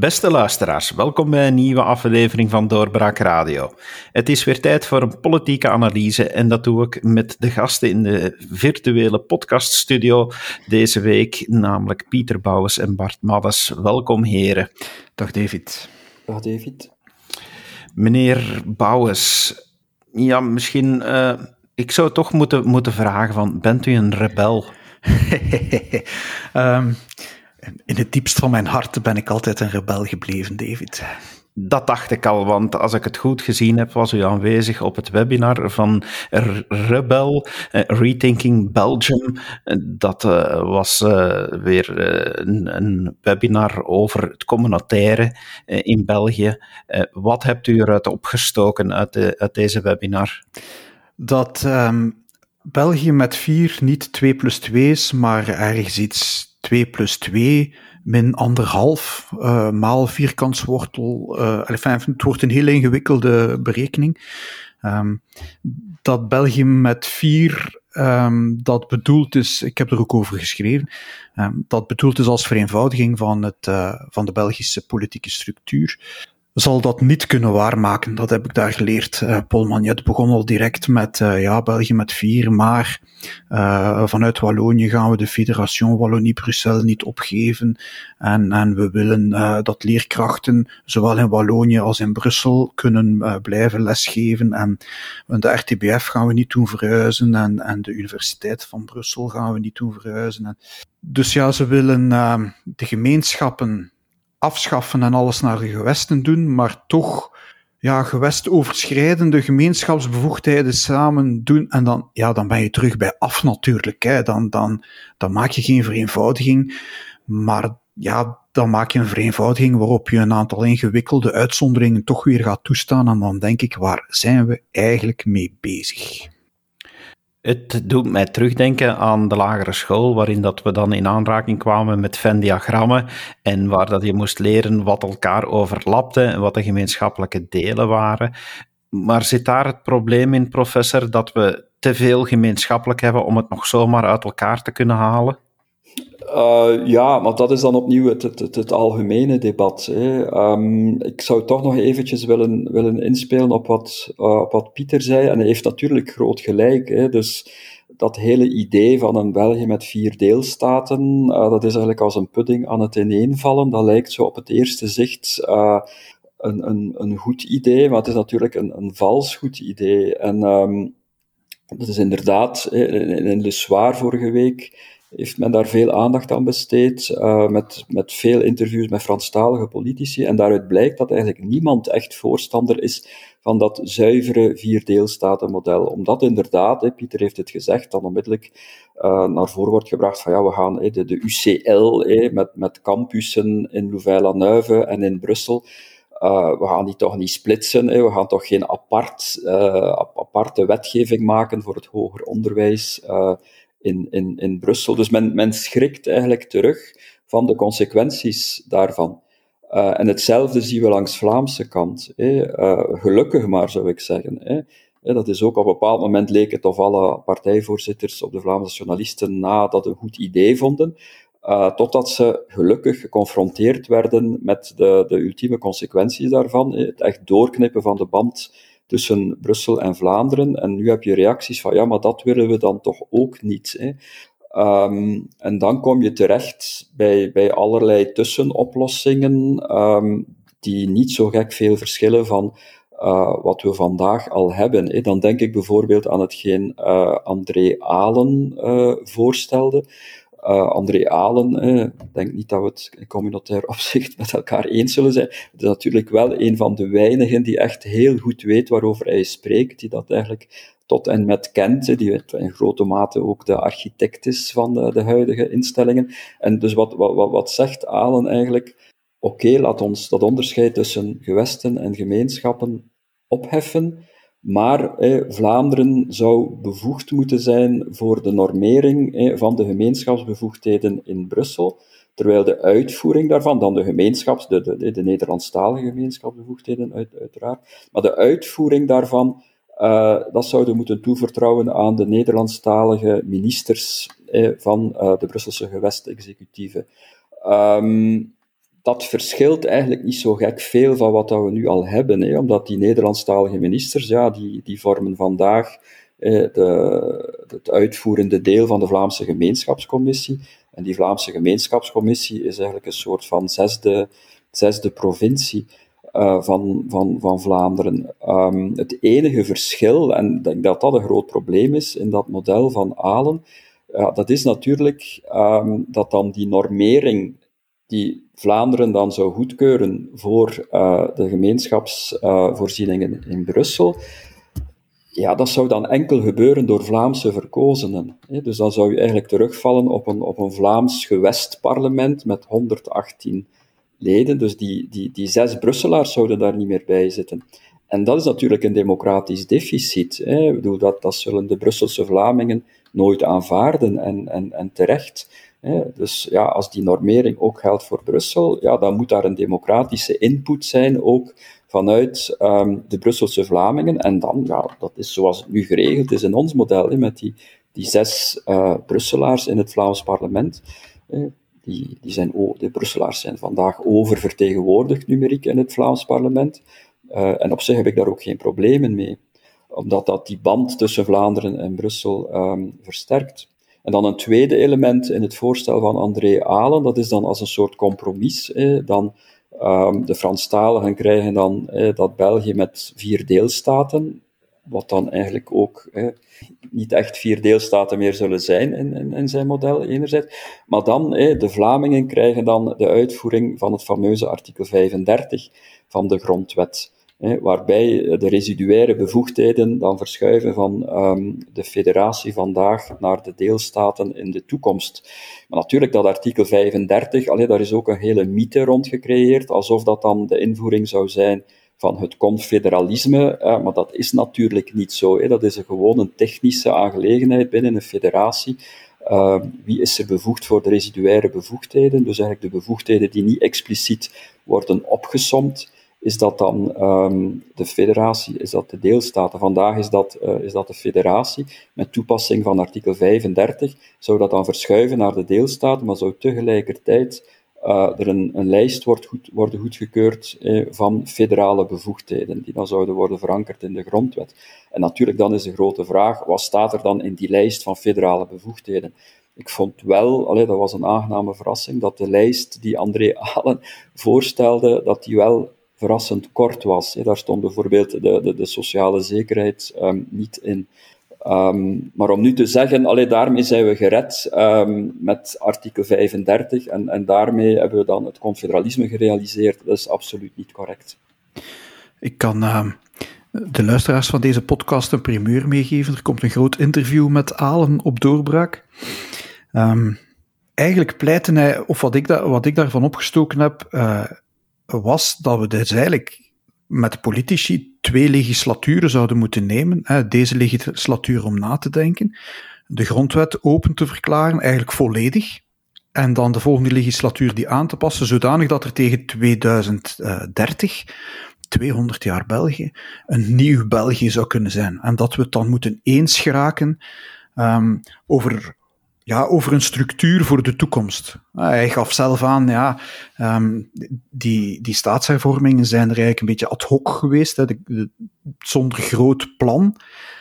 Beste luisteraars, welkom bij een nieuwe aflevering van Doorbraak Radio. Het is weer tijd voor een politieke analyse en dat doe ik met de gasten in de virtuele podcaststudio deze week, namelijk Pieter Bouwens en Bart Maddes. Welkom heren. Dag David. Dag David. Meneer Bouwens, ja, misschien, uh, ik zou toch moeten, moeten vragen van, bent u een rebel? um, in het diepst van mijn hart ben ik altijd een rebel gebleven, David. Dat dacht ik al, want als ik het goed gezien heb, was u aanwezig op het webinar van Rebel, uh, Rethinking Belgium. Dat uh, was uh, weer een, een, webinar over het communautaire in België. wat hebt u eruit opgestoken uit, de, uit deze webinar? Dat um, België met vier niet 2 plus 2 is, maar ergens iets 2 plus 2 min anderhalf uh, maal vierkantswortel. Uh, het wordt een heel ingewikkelde berekening. Um, dat België met 4 um, dat bedoeld is, ik heb er ook over geschreven, um, dat bedoeld is als vereenvoudiging van, het, uh, van de Belgische politieke structuur zal dat niet kunnen waarmaken. Dat heb ik daar geleerd. Uh, Paul Magnet begon al direct met uh, ja, België met vier, maar uh, vanuit Wallonië gaan we de Federation Wallonie-Bruxelles niet opgeven. En, en we willen dat leerkrachten zowel in Wallonië als in Brussel kunnen blijven lesgeven. En de RTBF gaan we niet doen verhuizen en, en de Universiteit van Brussel gaan we niet doen verhuizen. En, dus ja, ze willen de gemeenschappen afschaffen en alles naar de gewesten doen, maar toch ja, gewestoverschrijdende gemeenschapsbevoegdheden samen doen. En dan, ja, dan ben je terug bij af natuurlijk. Hè. Dan, dan, dan maak je geen vereenvoudiging, maar ja, dan maak je een vereenvoudiging waarop je een aantal ingewikkelde uitzonderingen toch weer gaat toestaan. En dan denk ik, waar zijn we eigenlijk mee bezig? Het doet mij terugdenken aan de lagere school, waarin dat we dan in aanraking kwamen met Venn-diagrammen en waar dat je moest leren wat elkaar overlapte en wat de gemeenschappelijke delen waren. Maar zit daar het probleem in, professor, dat we te veel gemeenschappelijk hebben om het nog zomaar uit elkaar te kunnen halen? Uh, ja, maar dat is dan opnieuw het, het, het, algemene debat. Hè. Um, ik zou toch nog eventjes willen, willen inspelen op wat, uh, op wat Pieter zei. En hij heeft natuurlijk groot gelijk. Hè. Dus dat hele idee van een België met vier deelstaten, uh, dat is eigenlijk als een pudding aan het ineenvallen. Dat lijkt zo op het eerste zicht een, een, een goed idee, maar het is natuurlijk een, een vals goed idee. En um, dat is inderdaad, in, in Le vorige week heeft men daar veel aandacht aan besteed, uh, met, met veel interviews met Franstalige politici. En daaruit blijkt dat eigenlijk niemand echt voorstander is van dat zuivere vierdeelstatenmodel. Omdat inderdaad, hè, Pieter heeft het gezegd, dan onmiddellijk uh, naar voren wordt gebracht van ja, we gaan de, de UCL met, met campussen in Louvain-la-Neuve en in Brussel. Uh, we gaan die toch niet splitsen, hè. we gaan toch geen apart, aparte wetgeving maken voor het hoger onderwijs in, in, in Brussel. Dus men, men schrikt eigenlijk terug van de consequenties daarvan. Uh, en hetzelfde zien we langs Vlaamse kant. Uh, gelukkig maar, zou ik zeggen. dat is ook op een bepaald moment leek het of alle partijvoorzitters op de Vlaamse journalisten na dat een goed idee vonden. Uh, totdat ze gelukkig geconfronteerd werden met de, de ultieme consequenties daarvan. Het echt doorknippen van de band tussen Brussel en Vlaanderen. En nu heb je reacties van, ja, maar dat willen we dan toch ook niet. Hè. Um, en dan kom je terecht bij, bij allerlei tussenoplossingen, um, die niet zo gek veel verschillen van uh, wat we vandaag al hebben. Hè. Dan denk ik bijvoorbeeld aan hetgeen uh, André Alen uh, voorstelde. Uh, André Alen, eh, ik denk niet dat we het in communautair opzicht met elkaar eens zullen zijn. Het is natuurlijk wel een van de weinigen die echt heel goed weet waarover hij spreekt, die dat eigenlijk tot en met kent, die in grote mate ook de architect is van de, de huidige instellingen. En dus wat, wat, wat zegt Alen eigenlijk? Oké, laat ons dat onderscheid tussen gewesten en gemeenschappen opheffen, maar Vlaanderen zou bevoegd moeten zijn voor de normering van de gemeenschapsbevoegdheden in Brussel, terwijl de uitvoering daarvan, dan de gemeenschaps, de, de, de Nederlandstalige gemeenschapsbevoegdheden uit, uiteraard, maar de uitvoering daarvan, uh, dat zouden moeten toevertrouwen aan de Nederlandstalige ministers van uh, de Brusselse gewestexecutieven. Um, dat verschilt eigenlijk niet zo gek veel van wat dat we nu al hebben, hè, omdat die Nederlandstalige ministers, ja, die, die vormen vandaag de, het uitvoerende deel van de Vlaamse gemeenschapscommissie. En die Vlaamse gemeenschapscommissie is eigenlijk een soort van zesde, zesde provincie. Uh, van, van, van Vlaanderen. Um, het enige verschil, en denk dat dat een groot probleem is in dat model van Alen, dat is natuurlijk um, dat dan die normering die Vlaanderen dan zou goedkeuren voor uh, de gemeenschapsvoorzieningen in Brussel, ja, dat zou dan enkel gebeuren door Vlaamse verkozenen. Dus dan zou je eigenlijk terugvallen op een, op een Vlaams gewestparlement met 118 leden. Dus die, die, die zes Brusselaars zouden daar niet meer bij zitten. En dat is natuurlijk een democratisch deficit. Hè. Bedoel, dat, dat zullen de Brusselse Vlamingen nooit aanvaarden en, en, en terecht. Dus ja, als die normering ook geldt voor Brussel, ja, dan moet daar een democratische input zijn, ook vanuit um, de Brusselse Vlamingen. En dan, ja, dat is zoals het nu geregeld is in ons model, met die, die zes uh, Brusselaars in het Vlaams parlement. die, die zijn, de Brusselaars zijn vandaag oververtegenwoordigd numeriek in het Vlaams parlement. Uh, en op zich heb ik daar ook geen problemen mee, omdat dat die band tussen Vlaanderen en Brussel um, versterkt. En dan een tweede element in het voorstel van André Alen, dat is dan als een soort compromis. Dan Um, de Franstaligen krijgen dan eh, dat België met vier deelstaten, wat dan eigenlijk ook niet echt vier deelstaten meer zullen zijn in, in, in zijn model, enerzijds. Maar dan, de Vlamingen krijgen dan de uitvoering van het fameuze artikel 35 van de Grondwet waarbij de residuaire bevoegdheden dan verschuiven van um, de federatie vandaag naar de deelstaten in de toekomst. Maar natuurlijk, dat artikel 35, allee, daar is ook een hele mythe rond gecreëerd, alsof dat dan de invoering zou zijn van het confederalisme, eh, maar dat is natuurlijk niet zo. Hè. Dat is een gewoon een technische aangelegenheid binnen een federatie. Uh, wie is er bevoegd voor de residuaire bevoegdheden? Dus eigenlijk de bevoegdheden die niet expliciet worden opgesomd is dat dan um, de federatie, is dat de deelstaten. Vandaag is dat, uh, is dat de federatie. Met toepassing van artikel 35 zou dat dan verschuiven naar de deelstaten, maar zou tegelijkertijd uh, er een, een lijst wordt worden goedgekeurd eh, van federale bevoegdheden, die dan zouden worden verankerd in de grondwet. En natuurlijk dan is de grote vraag, wat staat er dan in die lijst van federale bevoegdheden? Ik vond wel, allee, dat was een aangename verrassing, dat de lijst die André Alen voorstelde, dat die wel verrassend kort was. Daar stond bijvoorbeeld de, de, de sociale zekerheid um, niet in. Um, maar om nu te zeggen, allee, daarmee zijn we gered um, met artikel 35 en, en daarmee hebben we dan het confederalisme gerealiseerd, dat is absoluut niet correct. Ik kan de luisteraars van deze podcast een primeur meegeven. Er komt een groot interview met Alen op doorbraak. eigenlijk pleiten hij, of wat ik, wat ik daarvan opgestoken heb, uh, was dat we dus eigenlijk met politici twee legislaturen zouden moeten nemen. Deze legislatuur om na te denken, de grondwet open te verklaren, eigenlijk volledig. En dan de volgende legislatuur die aan te passen, zodanig dat er tegen 2030, 200 jaar België, een nieuw België zou kunnen zijn. En dat we het dan moeten eens geraken um, over ja, over een structuur voor de toekomst. Ah, hij gaf zelf aan, ja, um, die, die staatshervormingen zijn er eigenlijk een beetje ad hoc geweest, hè, de, zonder groot plan.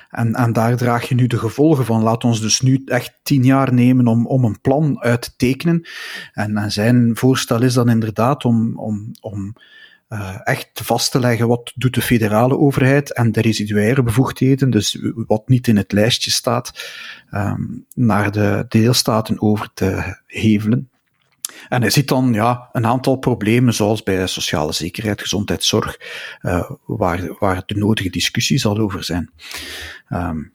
En, en daar draag je nu de gevolgen van. Laat ons dus nu echt tien jaar nemen om, om een plan uit te tekenen. En, en zijn voorstel is dan inderdaad om, om, om uh, echt vast te leggen wat doet de federale overheid en de residuaire bevoegdheden, dus wat niet in het lijstje staat, um, naar de deelstaten over te hevelen. En hij ziet dan ja, een aantal problemen, zoals bij sociale zekerheid, gezondheidszorg, uh, waar, waar de nodige discussie zal over zijn. Um,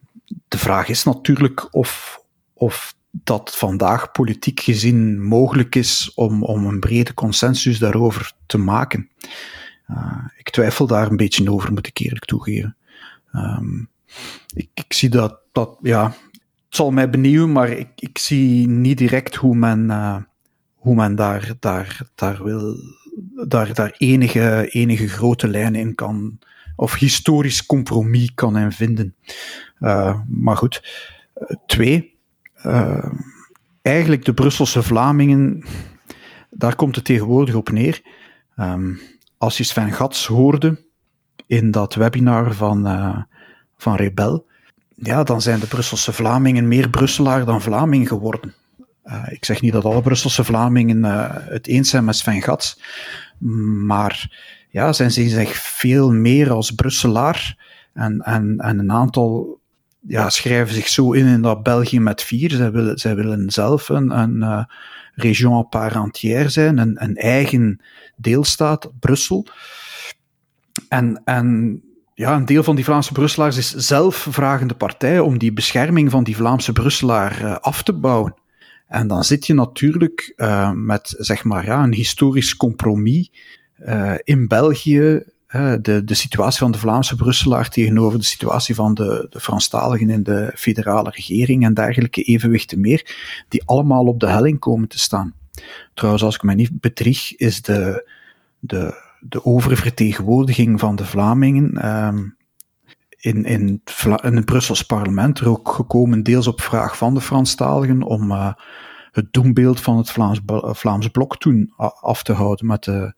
de vraag is natuurlijk of, of dat vandaag politiek gezien mogelijk is om, om een brede consensus daarover te maken. Uh, ik twijfel daar een beetje over, moet ik eerlijk toegeven. Um, ik, ik, zie dat, dat, ja, het zal mij benieuwen, maar ik, ik zie niet direct hoe men, uh, hoe men daar, daar, daar wil, daar, daar enige, enige grote lijnen in kan, of historisch compromis kan in vinden. Uh, maar goed, twee, uh, eigenlijk de Brusselse Vlamingen daar komt het tegenwoordig op neer. Um, als je Sven Gats hoorde in dat webinar van, uh, van Rebel, ja, dan zijn de Brusselse Vlamingen meer Brusselaar dan Vlaming geworden. Uh, ik zeg niet dat alle Brusselse Vlamingen het eens zijn met Sven Gats, maar ja, zij zien zich veel meer als Brusselaar en, en, en een aantal ja, schrijven zich zo in in dat België met vier. Zij willen, zij willen zelf een, een uh, région à part entière zijn, een, een eigen deelstaat, Brussel. En, en ja, een deel van die Vlaamse Brusselaars is zelf vragende partij om die bescherming van die Vlaamse Brusselaar uh, af te bouwen. En dan zit je natuurlijk uh, met zeg maar, ja, een historisch compromis uh, in België de, de situatie van de Vlaamse Brusselaar tegenover de situatie van de, de Franstaligen in de federale regering en dergelijke evenwichten meer, die allemaal op de helling komen te staan. Trouwens, als ik me niet bedrieg, is de, de, de oververtegenwoordiging van de Vlamingen um, in, in, in het Brussels parlement er ook gekomen, deels op vraag van de Franstaligen, om uh, het doembeeld van het Vlaams, Vlaams blok toen af te houden met de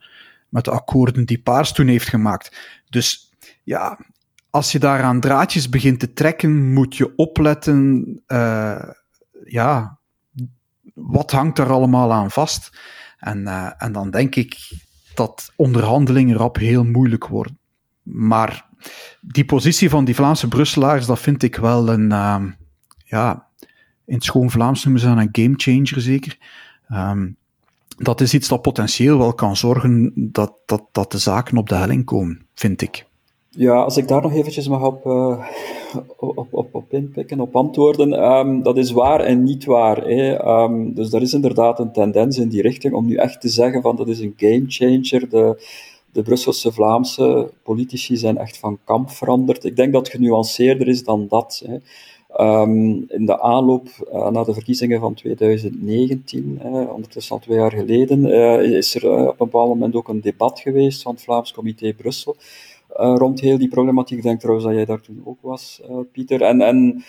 met de akkoorden die Paars toen heeft gemaakt. Dus ja, als je daaraan draadjes begint te trekken, moet je opletten, uh, ja, wat hangt er allemaal aan vast? En, uh, en dan denk ik dat onderhandelingen rap heel moeilijk worden. Maar die positie van die Vlaamse Brusselaars, dat vind ik wel een, uh, ja, in het schoon Vlaams noemen ze dat een gamechanger zeker. Um, dat is iets dat potentieel wel kan zorgen dat, dat, dat de zaken op de helling komen, vind ik. Ja, als ik daar nog eventjes mag op, uh, op, op, op inpikken, op antwoorden. Um, dat is waar en niet waar. Hè. Um, dus er is inderdaad een tendens in die richting om nu echt te zeggen van dat is een gamechanger. De, de Brusselse Vlaamse politici zijn echt van kamp veranderd. Ik denk dat het genuanceerder is dan dat. Hè. Um, in de aanloop uh, naar de verkiezingen van 2019, uh, ondertussen al twee jaar geleden, uh, is er op een bepaald moment ook een debat geweest van het Vlaams Comité Brussel rond heel die problematiek. Ik denk trouwens dat jij daar toen ook was, Pieter. En, en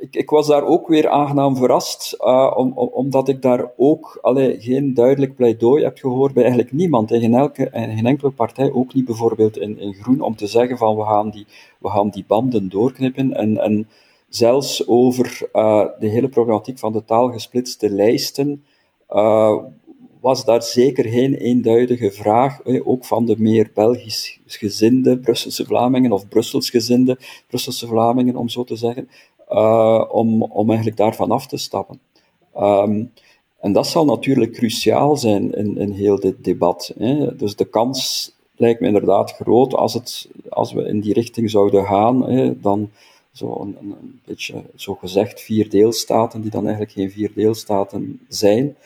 ik, ik, was daar ook weer aangenaam verrast, om, om, omdat ik daar ook allee, geen duidelijk pleidooi heb gehoord bij eigenlijk niemand, in geen, elke, geen enkele partij, ook niet bijvoorbeeld in, in Groen, om te zeggen van we gaan die, we gaan die banden doorknippen en, en zelfs over uh, de hele problematiek van de taalgesplitste lijsten uh, was daar zeker geen eenduidige vraag, eh, ook van de meer Belgisch gezinde Brusselse Vlamingen, of Brussels gezinde Brusselse Vlamingen, om zo te zeggen, uh, om, om eigenlijk daarvan af te stappen. Um, en dat zal natuurlijk cruciaal zijn in, in heel dit debat. Hè. Dus de kans lijkt me inderdaad groot als, het, als we in die richting zouden gaan, hè, dan zo een, beetje, zo gezegd, vier deelstaten, die dan eigenlijk geen vier deelstaten zijn.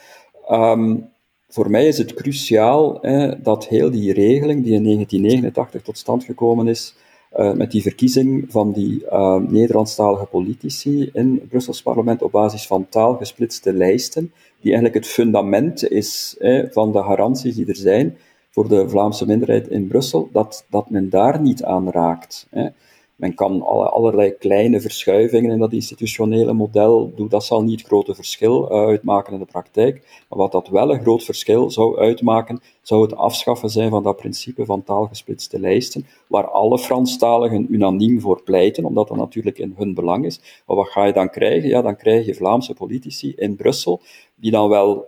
Um, voor mij is het cruciaal hè, dat heel die regeling die in 1989 tot stand gekomen is, uh, met die verkiezing van die uh, Nederlandstalige politici in het Brussels parlement op basis van taalgesplitste lijsten, die eigenlijk het fundament is hè, van de garanties die er zijn voor de Vlaamse minderheid in Brussel, dat, dat men daar niet aan raakt. Hè. Men kan allerlei kleine verschuivingen in dat institutionele model doen. Dat zal niet het grote verschil eh, uitmaken in de praktijk. Maar wat dat wel een groot verschil zou uitmaken, zou het afschaffen zijn van dat principe van taalgesplitste lijsten, waar alle Franstaligen unaniem voor pleiten, omdat dat natuurlijk in hun belang is. Maar wat ga je dan krijgen? Ja, dan krijg je Vlaamse politici in Brussel, die dan wel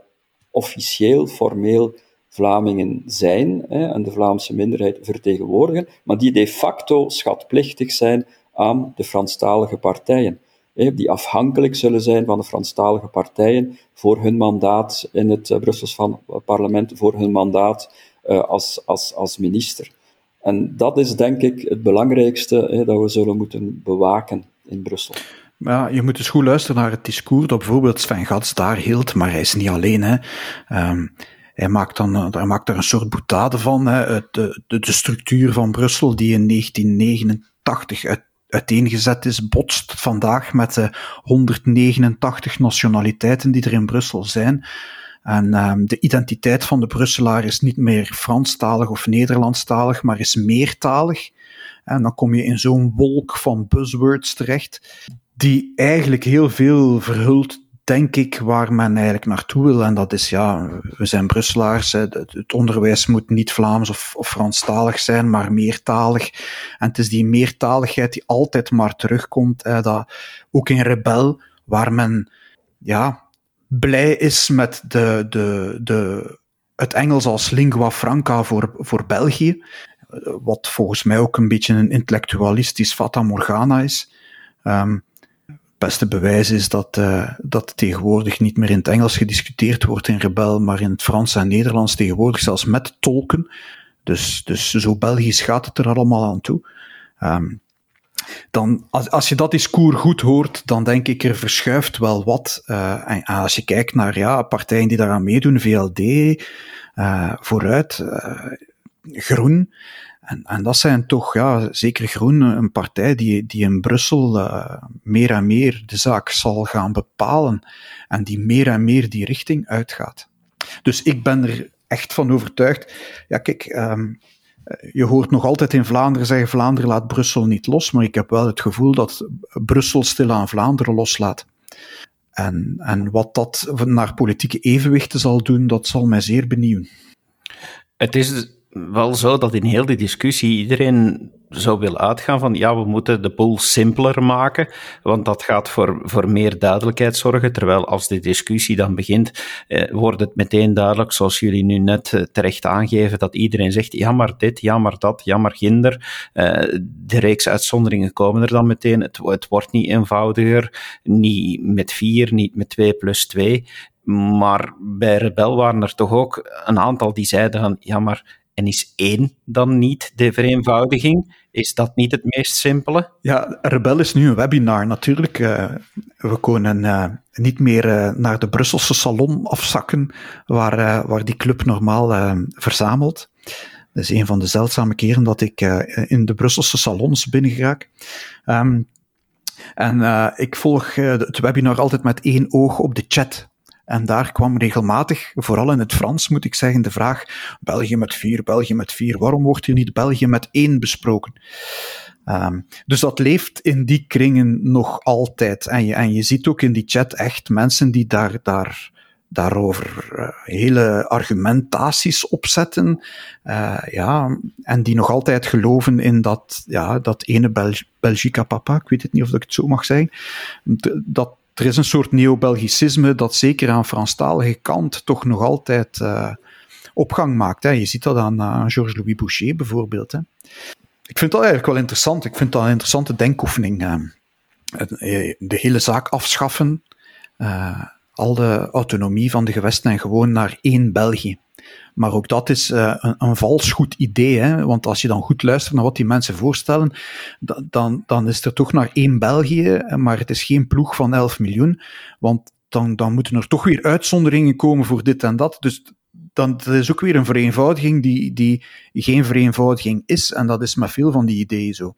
officieel, formeel Vlamingen zijn hè, en de Vlaamse minderheid vertegenwoordigen, maar die de facto schatplichtig zijn aan de Franstalige partijen. Hè, die afhankelijk zullen zijn van de Franstalige partijen voor hun mandaat in het uh, Brussels van, uh, parlement, voor hun mandaat uh, als, als, als minister. En dat is denk ik het belangrijkste hè, dat we zullen moeten bewaken in Brussel. Ja, je moet dus goed luisteren naar het discours dat bijvoorbeeld Sven Gats daar hield, maar hij is niet alleen. Hè. Um, hij maakt, dan, eh, hij maakt daar een soort boetade van. Hè. De, de, de structuur van Brussel, die in 1989 uit, uiteengezet is, botst vandaag met de 189 nationaliteiten die er in Brussel zijn. En um, de identiteit van de Brusselaar is niet meer Franstalig of Nederlandstalig, maar is meertalig. En dan kom je in zo'n wolk van buzzwords terecht, die eigenlijk heel veel verhult denk ik, waar men eigenlijk naartoe wil. En dat is, ja, we zijn Brusselaars. Het onderwijs moet niet Vlaams of, of Franstalig zijn, maar meertalig. En het is die meertaligheid die altijd maar terugkomt. Dat, ook in Rebel, waar men ja, blij is met de, de, de, het Engels als lingua franca voor, voor België. Wat volgens mij ook een beetje een intellectualistisch fata morgana is. Um, beste bewijs is dat, uh, dat tegenwoordig niet meer in het Engels gediscuteerd wordt in Rebel, maar in het Frans en Nederlands tegenwoordig zelfs met tolken. Dus, dus zo Belgisch gaat het er allemaal aan toe. Um, dan, als, als je dat discours goed hoort, dan denk ik er verschuift wel wat. Uh, en als je kijkt naar ja, partijen die daaraan meedoen, VLD, uh, Vooruit, Groen, en, en dat zijn toch, ja, zeker Groen, een partij die, die in Brussel uh, meer en meer de zaak zal gaan bepalen en die meer en meer die richting uitgaat. Dus ik ben er echt van overtuigd. Ja, kijk, um, je hoort nog altijd in Vlaanderen zeggen: Vlaanderen laat Brussel niet los, maar ik heb wel het gevoel dat Brussel stilaan Vlaanderen loslaat. En, en wat dat naar politieke evenwichten zal doen, dat zal mij zeer benieuwen. Het is wel zo dat in heel die discussie iedereen zou willen uitgaan van ja, we moeten de boel simpeler maken, want dat gaat voor, voor meer duidelijkheid zorgen. Terwijl als de discussie dan begint, eh, wordt het meteen duidelijk, zoals jullie nu net eh, terecht aangeven, dat iedereen zegt ja, maar dit, ja, maar dat, ja, maar ginder. Eh, de reeks uitzonderingen komen er dan meteen. Het, het wordt niet eenvoudiger, niet met vier, niet met twee plus twee. Maar bij Rebel waren er toch ook een aantal die zeiden ja, maar en is één dan niet de vereenvoudiging? Is dat niet het meest simpele? Ja, Rebel is nu een webinar natuurlijk. Uh, we kunnen uh, niet meer uh, naar de Brusselse salon afzakken, waar, waar die club normaal verzamelt. Dat is een van de zeldzame keren dat ik in de Brusselse salons binnengeraak. Um, en ik volg het webinar altijd met één oog op de chat. En daar kwam regelmatig, vooral in het Frans moet ik zeggen, de vraag: België met vier, België met vier, waarom wordt hier niet België met één besproken? Um, dus dat leeft in die kringen nog altijd. En je, en je ziet ook in die chat echt mensen die daar, daar, daarover uh, hele argumentaties opzetten. Uh, ja, en die nog altijd geloven in dat, ja, dat ene Bel Belgica papa, ik weet het niet of ik het zo mag zeggen, dat er is een soort neo-Belgicisme dat zeker aan Franstalige kant toch nog altijd uh, opgang maakt. Hè. Je ziet dat aan, uh, Georges-Louis Boucher bijvoorbeeld. Hè. Ik vind dat eigenlijk wel interessant. Ik vind dat een interessante denkoefening. Uh, de hele zaak afschaffen, al de autonomie van de gewesten en gewoon naar één België. Maar ook dat is uh, een, een vals goed idee, hè? want als je dan goed luistert naar wat die mensen voorstellen, dan, dan is er toch naar één België, maar het is geen ploeg van 11 miljoen, want dan, dan moeten er toch weer uitzonderingen komen voor dit en dat. Dus dan dat is ook weer een vereenvoudiging die, die geen vereenvoudiging is, en dat is met veel van die ideeën zo.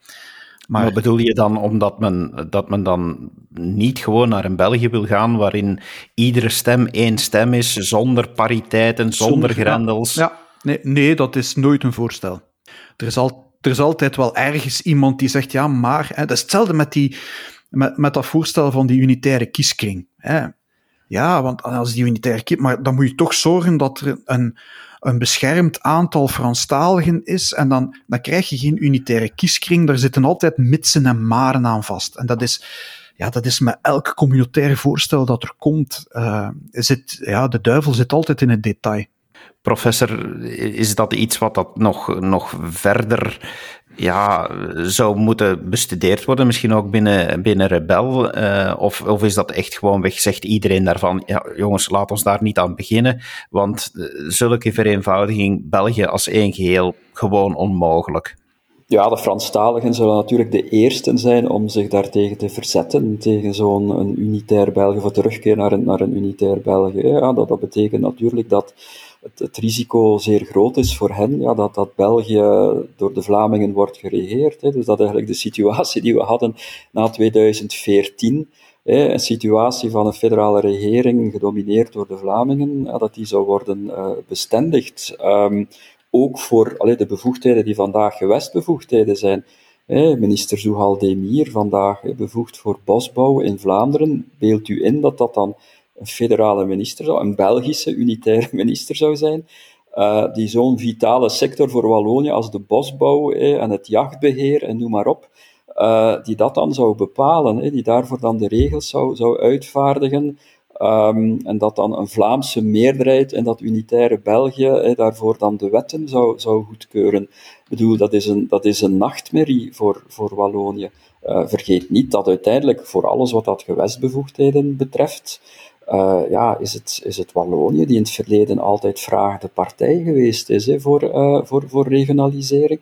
Maar Wat bedoel je dan omdat men, dat men dan niet gewoon naar een België wil gaan waarin iedere stem één stem is, zonder pariteiten, zonder, grendels? Ja, nee, nee, dat is nooit een voorstel. Er is, al, er is altijd wel ergens iemand die zegt, ja, maar... Hè, dat is hetzelfde met, die, met, met dat voorstel van die unitaire kieskring. Hè. Ja, want als die unitaire kieskring... Maar dan moet je toch zorgen dat er een een beschermd aantal Franstaligen is, en dan, dan krijg je geen unitaire kieskring, daar zitten altijd mitsen en maren aan vast. En dat is, ja, dat is met elk communautair voorstel dat er komt, uh, zit, ja, de duivel zit altijd in het detail. Professor, is dat iets wat dat nog, nog verder ja, zou moeten bestudeerd worden, misschien ook binnen, binnen Rebel? Uh, of, of is dat echt gewoon weg, zegt iedereen daarvan, ja, jongens, laat ons daar niet aan beginnen, want eh, zulke vereenvoudiging België als één geheel gewoon onmogelijk. Ja, de Franstaligen zullen natuurlijk de eersten zijn om zich daartegen te verzetten, tegen zo'n unitair België, of terugkeer naar een, naar een unitair België. Ja, dat, dat betekent natuurlijk dat het, het, risico zeer groot is voor hen, ja, dat, dat België door de Vlamingen wordt geregeerd. Hè. Dus dat eigenlijk de situatie die we hadden na 2014, hè, een situatie van een federale regering gedomineerd door de Vlamingen, ja, dat die zou worden uh, bestendigd. Um, ook voor allee, de bevoegdheden die vandaag gewestbevoegdheden zijn. Minister Zoehal Demir, vandaag bevoegd voor bosbouw in Vlaanderen. Beeld u in dat dat dan een federale minister, een Belgische unitaire minister zou zijn, uh, die zo'n vitale sector voor Wallonië als de bosbouw eh, en het jachtbeheer en noem maar op, uh, die dat dan zou bepalen, eh, die daarvoor dan de regels zou, zou uitvaardigen, um, en dat dan een Vlaamse meerderheid in dat unitaire België eh, daarvoor dan de wetten zou, zou goedkeuren. Ik bedoel, dat is een, dat is een nachtmerrie voor, voor Wallonië. Uh, vergeet niet dat uiteindelijk voor alles wat dat gewestbevoegdheden betreft, uh, ja, is, het, is het Wallonië, die in het verleden altijd vragende partij geweest is voor, uh, voor, voor regionalisering.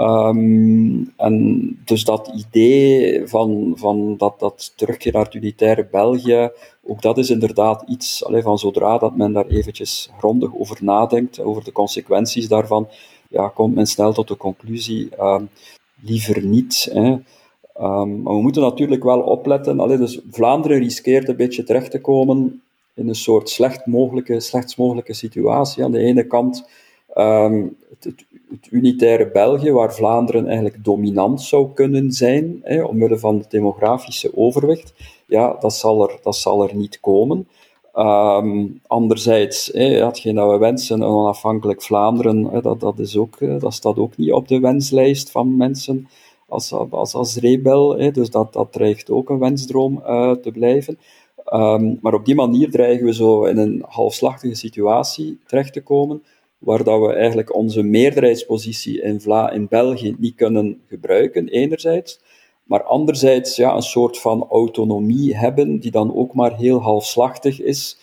Um, en dus dat idee van, van dat, dat terugkeer naar het unitaire België, ook dat is inderdaad iets allee, van zodra dat men daar eventjes grondig over nadenkt, over de consequenties daarvan, ja, komt men snel tot de conclusie, um, liever niet. Hè. Um, maar we moeten natuurlijk wel opletten. Allee, dus Vlaanderen riskeert een beetje terecht te komen in een soort slecht mogelijke, slechts mogelijke situatie. Aan de ene kant um, het, unitaire België, waar Vlaanderen eigenlijk dominant zou kunnen zijn, hè, omwille van het demografische overwicht. Ja, dat zal er, dat zal er niet komen. Um, anderzijds, hè, hetgeen dat we wensen, een onafhankelijk Vlaanderen, hè, dat, dat, is ook, dat staat ook niet op de wenslijst van mensen als, als, als rebel. Hè, dus dat, dat dreigt ook een wensdroom uh, te blijven. Um, maar op die manier dreigen we zo in een halfslachtige situatie terecht te komen, waar dat we eigenlijk onze meerderheidspositie in, Vla in België niet kunnen gebruiken, enerzijds, maar anderzijds ja, een soort van autonomie hebben, die dan ook maar heel halfslachtig is,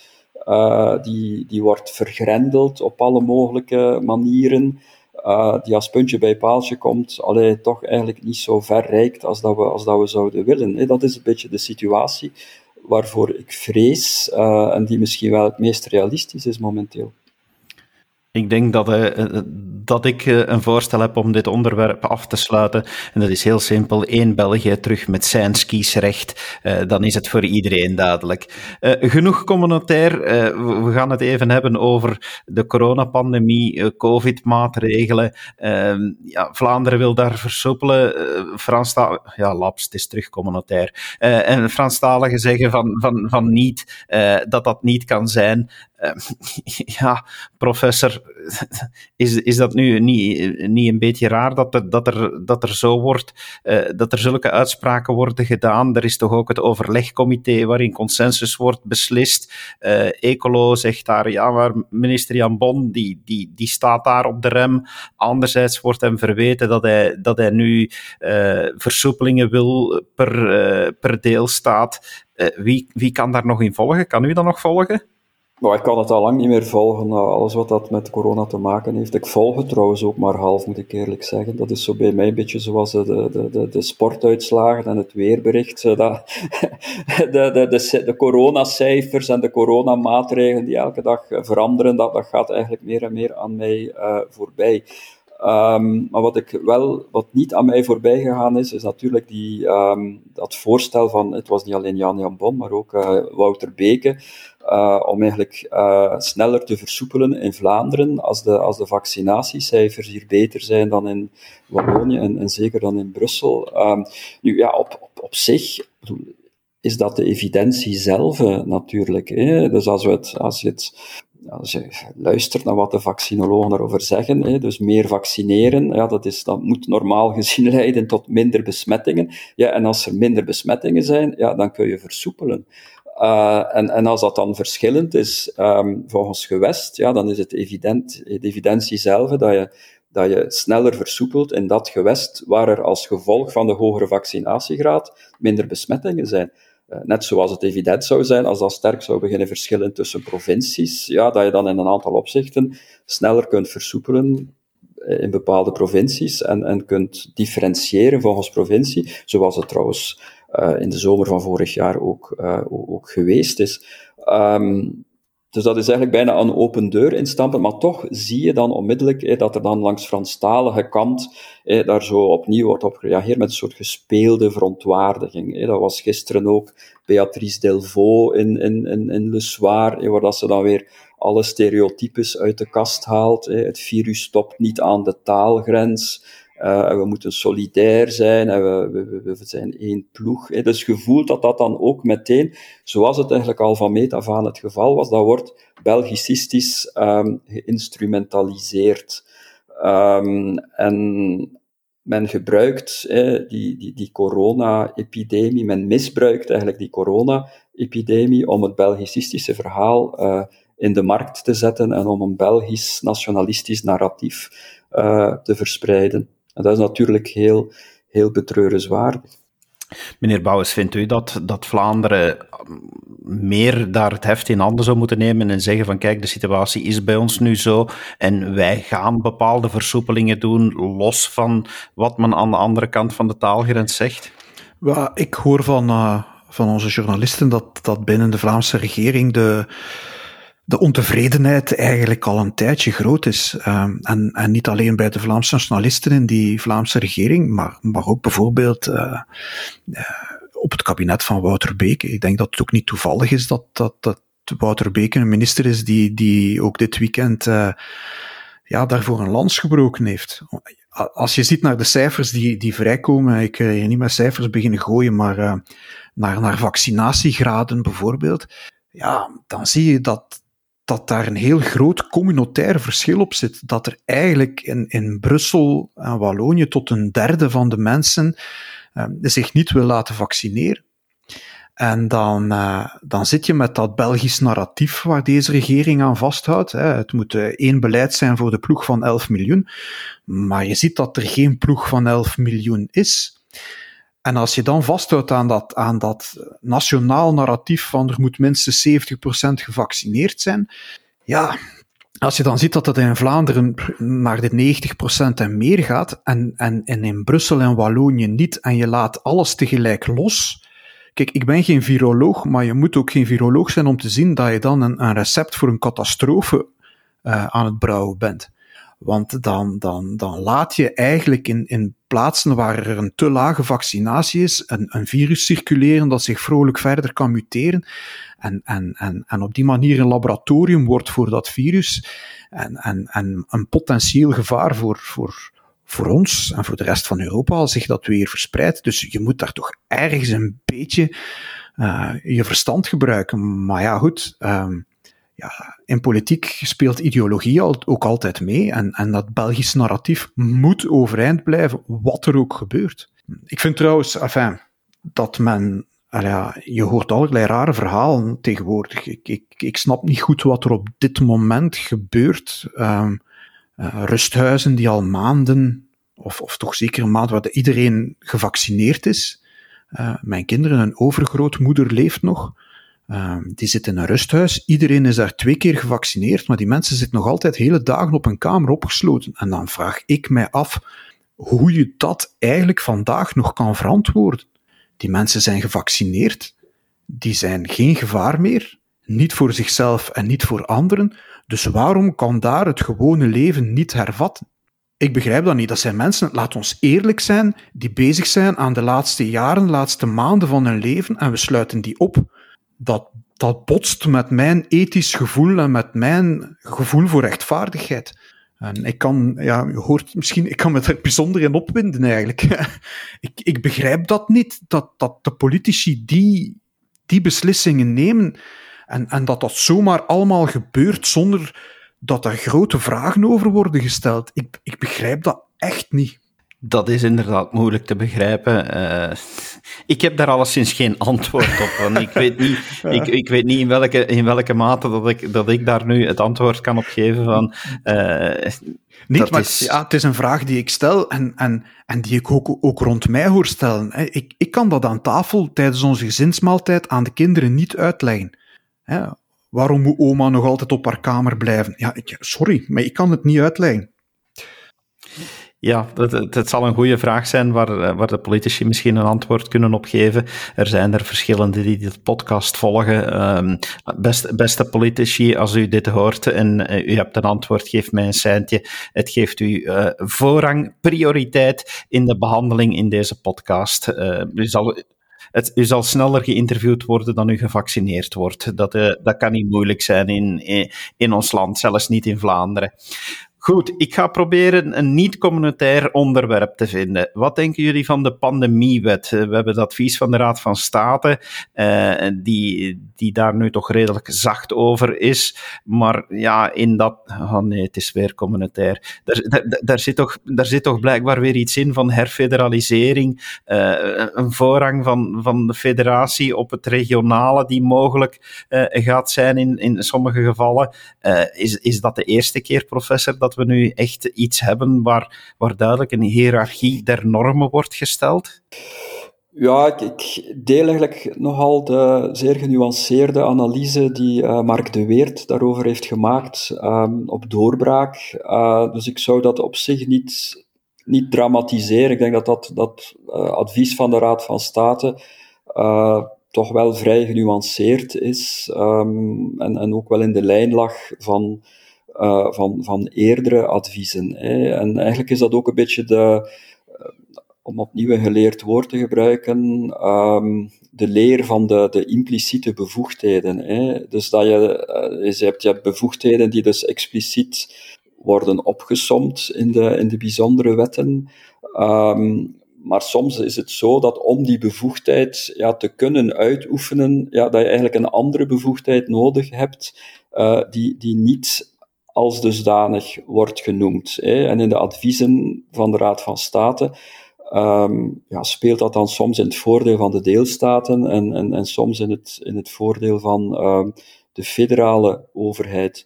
uh, die, die wordt vergrendeld op alle mogelijke manieren uh, die als puntje bij paaltje komt, allee, toch eigenlijk niet zo ver reikt als dat we, als dat we zouden willen. Dat is een beetje de situatie waarvoor ik vrees uh, en die misschien wel het meest realistisch is momenteel. Ik denk dat, uh, dat ik uh, een voorstel heb om dit onderwerp af te sluiten. En dat is heel simpel. Eén België terug met zijn kiesrecht. Dan is het voor iedereen duidelijk. genoeg communautair. we gaan het even hebben over de coronapandemie, COVID-maatregelen. Ehm, ja, Vlaanderen wil daar versoepelen. Frans ja, Laps, het is terug communautair. en Franstaligen zeggen van, van, van niet, dat dat niet kan zijn. Ehm, ja, professor, is, is dat nu niet, niet een beetje raar dat er, dat er, dat er zo wordt, uh, dat er zulke uitspraken worden gedaan? Er is toch ook het overlegcomité waarin consensus wordt beslist. Uh, Ecolo zegt daar, ja, maar minister Jan Bon, die, die, die staat daar op de rem. Anderzijds wordt hem verweten dat hij, dat hij nu uh, versoepelingen wil per, per deelstaat. wie, wie kan daar nog in volgen? Kan u dat nog volgen? Maar ik kan het al lang niet meer volgen, nou, alles wat dat met corona te maken heeft. Ik volg het trouwens ook maar half, moet ik eerlijk zeggen. Dat is zo bij mij een beetje zoals de, de, de, de sportuitslagen en het weerbericht. Dat, de, de, de, de coronacijfers en de coronamaatregelen die elke dag veranderen, dat, dat gaat eigenlijk meer en meer aan mij uh, voorbij. Um, maar wat, ik wel, wat niet aan mij voorbij gegaan is, is natuurlijk die, um, dat voorstel van, het was niet alleen Jan Jan Bon, maar ook Wouter Beke, uh, om eigenlijk uh, sneller te versoepelen in Vlaanderen als de, als de vaccinatiecijfers hier beter zijn dan in Wallonië en, en zeker dan in Brussel. Um, nu ja, op, op, op zich is dat de evidentie zelf natuurlijk. Hè? Dus als, we het, als je luistert naar wat de vaccinologen daarover zeggen, dus meer vaccineren, ja, dat, is, dat moet normaal gezien leiden tot minder besmettingen. Ja, en als er minder besmettingen zijn, ja, dan kun je versoepelen. Uh, en, en als dat dan verschillend is um, volgens gewest, ja, dan is het evident, de evidentie zelf dat je, dat je sneller versoepelt in dat gewest waar er als gevolg van de hogere vaccinatiegraad minder besmettingen zijn. Uh, net zoals het evident zou zijn als dat sterk zou beginnen verschillen tussen provincies, ja, dat je dan in een aantal opzichten sneller kunt versoepelen eh, in bepaalde provincies en, en kunt differentiëren volgens provincie, zoals het trouwens in de zomer van vorig jaar ook, uh, ook geweest is. Um, dus dat is eigenlijk bijna een open deur instampen, maar toch zie je dan onmiddellijk eh, dat er dan langs Franstalige kant eh, daar zo opnieuw wordt op gereageerd met een soort gespeelde verontwaardiging. Eh, dat was gisteren ook Beatrice Delvaux in, in, in, in Le Soir, eh, waar dat ze dan weer alle stereotypes uit de kast haalt. Eh, het virus stopt niet aan de taalgrens. En we moeten solidair zijn en we, we, we zijn één ploeg. Hè. Dus je voelt dat dat dan ook meteen, zoals het eigenlijk al van meet af aan het geval was, dat wordt Belgicistisch um, geïnstrumentaliseerd. Um, en men gebruikt die, die, die corona-epidemie, men misbruikt eigenlijk die corona-epidemie om het Belgicistische verhaal uh, in de markt te zetten en om een Belgisch nationalistisch narratief uh, te verspreiden. En dat is natuurlijk heel, heel betreurenswaardig. Meneer Bouwens, vindt u dat, dat Vlaanderen meer daar het heft in handen zou moeten nemen en zeggen van kijk, de situatie is bij ons nu zo en wij gaan bepaalde versoepelingen doen, los van wat men aan de andere kant van de taalgrens zegt? Well, ik hoor van, uh, van onze journalisten dat, dat binnen de Vlaamse regering de, de ontevredenheid eigenlijk al een tijdje groot is. Um, en, en niet alleen bij de Vlaamse nationalisten in die Vlaamse regering, maar, maar ook bijvoorbeeld uh, uh, op het kabinet van Wouter Beke. Ik denk dat het ook niet toevallig is dat, dat, dat Wouter Beke een minister is die, die ook dit weekend uh, ja, daarvoor een lans gebroken heeft. Als je ziet naar de cijfers die, die vrijkomen, ik wil hier niet met cijfers beginnen gooien, maar naar, naar vaccinatiegraden bijvoorbeeld, ja, dan zie je dat, dat daar een heel groot communautair verschil op zit. Dat er eigenlijk in, in Brussel en Wallonië tot een derde van de mensen uh, zich niet wil laten vaccineren. En dan, uh, dan zit je met dat Belgisch narratief waar deze regering aan vasthoudt. Hè. Het moet uh, één beleid zijn voor de ploeg van 11 miljoen. Maar je ziet dat er geen ploeg van 11 miljoen is. En als je dan vasthoudt aan dat, aan dat nationaal narratief van er moet minstens 70% gevaccineerd zijn, ja, als je dan ziet dat het in Vlaanderen naar de 90% en meer gaat, en, en, en in Brussel en Wallonië niet, en je laat alles tegelijk los. Kijk, ik ben geen viroloog, maar je moet ook geen viroloog zijn om te zien dat je dan een, een recept voor een catastrofe uh, aan het brouwen bent. Want dan, dan, dan laat je eigenlijk in, in plaatsen waar er een te lage vaccinatie is, een, een virus circuleren dat zich vrolijk verder kan muteren. En, en, en, en op die manier een laboratorium wordt voor dat virus. En, en, en een potentieel gevaar voor, voor, voor ons en voor de rest van Europa als zich dat weer verspreidt. Dus je moet daar toch ergens een beetje uh, je verstand gebruiken. Maar ja, goed. Um, ja, in politiek speelt ideologie ook altijd mee. En, en dat Belgisch narratief moet overeind blijven, wat er ook gebeurt. Ik vind trouwens, dat men. Ja, je hoort allerlei rare verhalen tegenwoordig. Ik, ik, ik snap niet goed wat er op dit moment gebeurt. Um, uh, rusthuizen die al maanden, of, of toch zeker een maand, waar iedereen gevaccineerd is. Uh, mijn kinderen, een overgrootmoeder leeft nog. Uh, die zit in een rusthuis. Iedereen is daar twee keer gevaccineerd, maar die mensen zitten nog altijd hele dagen op een kamer opgesloten. En dan vraag ik mij af hoe je dat eigenlijk vandaag nog kan verantwoorden. Die mensen zijn gevaccineerd, die zijn geen gevaar meer, niet voor zichzelf en niet voor anderen. Dus waarom kan daar het gewone leven niet hervatten? Ik begrijp dat niet. Dat zijn mensen, laat ons eerlijk zijn, die bezig zijn aan de laatste jaren, de laatste maanden van hun leven en we sluiten die op dat, dat botst met mijn ethisch gevoel en met mijn gevoel voor rechtvaardigheid. En ik kan, ja, je hoort misschien, ik kan me er bijzonder in opwinden eigenlijk. ik, ik begrijp dat niet, dat, dat de politici die, die beslissingen nemen en, en dat dat zomaar allemaal gebeurt zonder dat er grote vragen over worden gesteld. Ik, ik begrijp dat echt niet. Dat is inderdaad moeilijk te begrijpen. Uh, ik heb daar alleszins geen antwoord op. Want ik weet niet, ik, ik weet niet in, welke, in welke mate dat ik, dat ik daar nu het antwoord kan op geven. Van, uh, niet, maar is... ja, het is een vraag die ik stel en, en, en die ik ook, ook rond mij hoor stellen. Ik, ik kan dat aan tafel tijdens onze gezinsmaaltijd aan de kinderen niet uitleggen. Waarom moet oma nog altijd op haar kamer blijven? Ja, ik, sorry, maar ik kan het niet uitleggen. Ja, het, zal een goede vraag zijn waar, eh, waar de politici misschien een antwoord kunnen op geven. Er zijn er verschillende die dit podcast volgen. Um, beste, politici, als u dit hoort en uh, u hebt een antwoord, geef mij een seintje. Het geeft u uh, voorrang, prioriteit in de behandeling in deze podcast. u zal het, u zal sneller geïnterviewd worden dan u gevaccineerd wordt. Dat, dat kan niet moeilijk zijn in, in ons land, zelfs niet in Vlaanderen. Goed, ik ga proberen een niet-communautair onderwerp te vinden. Wat denken jullie van de pandemiewet? Eh, we hebben het advies van de Raad van State, uh, die, die daar nu toch redelijk zacht over is. Maar ja, in dat. Oh nee, het is weer communautair. Daar, zit, toch, daar zit toch blijkbaar weer iets in van herfederalisering. Uh, een voorrang van, van de federatie op het regionale, die mogelijk gaat zijn in, in sommige gevallen. is, is dat de eerste keer, professor, dat we nu echt iets hebben waar, waar duidelijk een hiërarchie der normen wordt gesteld? Ja, ik, deel eigenlijk nogal de zeer genuanceerde analyse die uh, Mark de Weert daarover heeft gemaakt um, op doorbraak. Uh, dus ik zou dat op zich niet, niet dramatiseren. Ik denk dat dat, dat uh, advies van de Raad van State toch wel vrij genuanceerd is um, en, en ook wel in de lijn lag van uh, van, van eerdere adviezen. Hè. En eigenlijk is dat ook een beetje de, uh, om opnieuw een geleerd woord te gebruiken, um, de leer van de, de impliciete bevoegdheden. Hè. Dus dat je, uh, je, hebt, je hebt bevoegdheden die dus expliciet worden opgesomd in de, in de bijzondere wetten. Um, maar soms is het zo dat om die bevoegdheid ja, te kunnen uitoefenen, ja, dat je eigenlijk een andere bevoegdheid nodig hebt, die, die niet als dusdanig wordt genoemd. Hè. En in de adviezen van de Raad van State um, ja, speelt dat dan soms in het voordeel van de deelstaten en, en, en soms in het, in het voordeel van um, de federale overheid.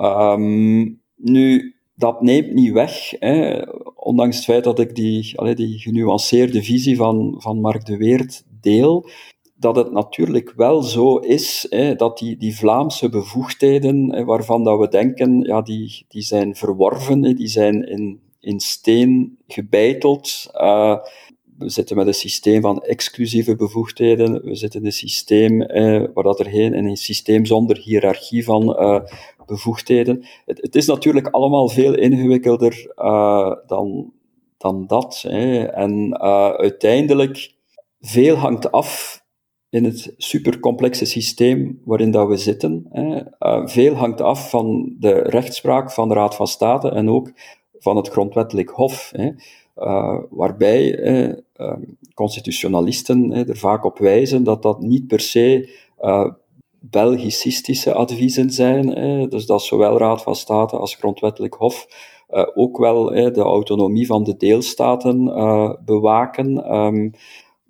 Um, nu, dat neemt niet weg, hè, ondanks het feit dat ik die, allee, die genuanceerde visie van, van Mark de Weert deel, dat het natuurlijk wel zo is hè, dat die, die Vlaamse bevoegdheden, hè, waarvan dat we denken, ja, die, die zijn verworven, die zijn in, in steen gebeiteld. Uh, we zitten met een systeem van exclusieve bevoegdheden. We zitten in een systeem eh, waar dat er een systeem zonder hiërarchie van uh, bevoegdheden. Het, is natuurlijk allemaal veel ingewikkelder uh, dan, dan dat. Hè. En uiteindelijk, veel hangt af in het supercomplexe systeem waarin dat we zitten. Hè. Uh, veel hangt af van de rechtspraak van de Raad van State en ook van het grondwettelijk hof, hè. Uh, waarbij uh, constitutionalisten er vaak op wijzen dat dat niet per se Belgicistische adviezen zijn, hè. dus dat zowel Raad van State als grondwettelijk hof ook wel de autonomie van de deelstaten bewaken. Um,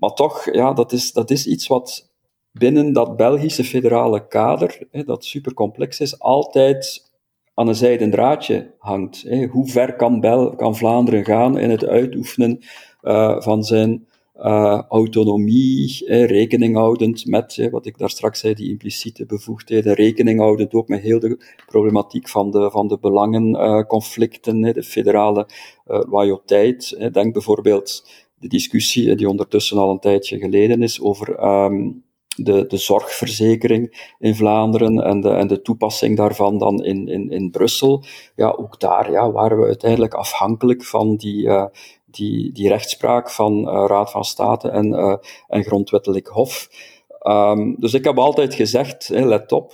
maar toch, ja, dat is, dat is iets wat binnen dat Belgische federale kader, hè, dat supercomplex is, altijd aan een zijden draadje hangt. Hè. Hoe ver kan, Bel, kan Vlaanderen gaan in het uitoefenen uh, van zijn uh, autonomie, rekening houdend met, wat ik daar straks zei, die impliciete bevoegdheden, rekening houdend ook met heel de problematiek van de, van de belangenconflicten, uh, de federale loyaliteit. Denk bijvoorbeeld de discussie die ondertussen al een tijdje geleden is over um, de, de zorgverzekering in Vlaanderen en de, en de toepassing daarvan dan in, in, in Brussel. Ja, ook daar ja, waren we uiteindelijk afhankelijk van die, uh, die, die rechtspraak van uh, Raad van State en, en Grondwettelijk Hof. Um, dus ik heb altijd gezegd, let op,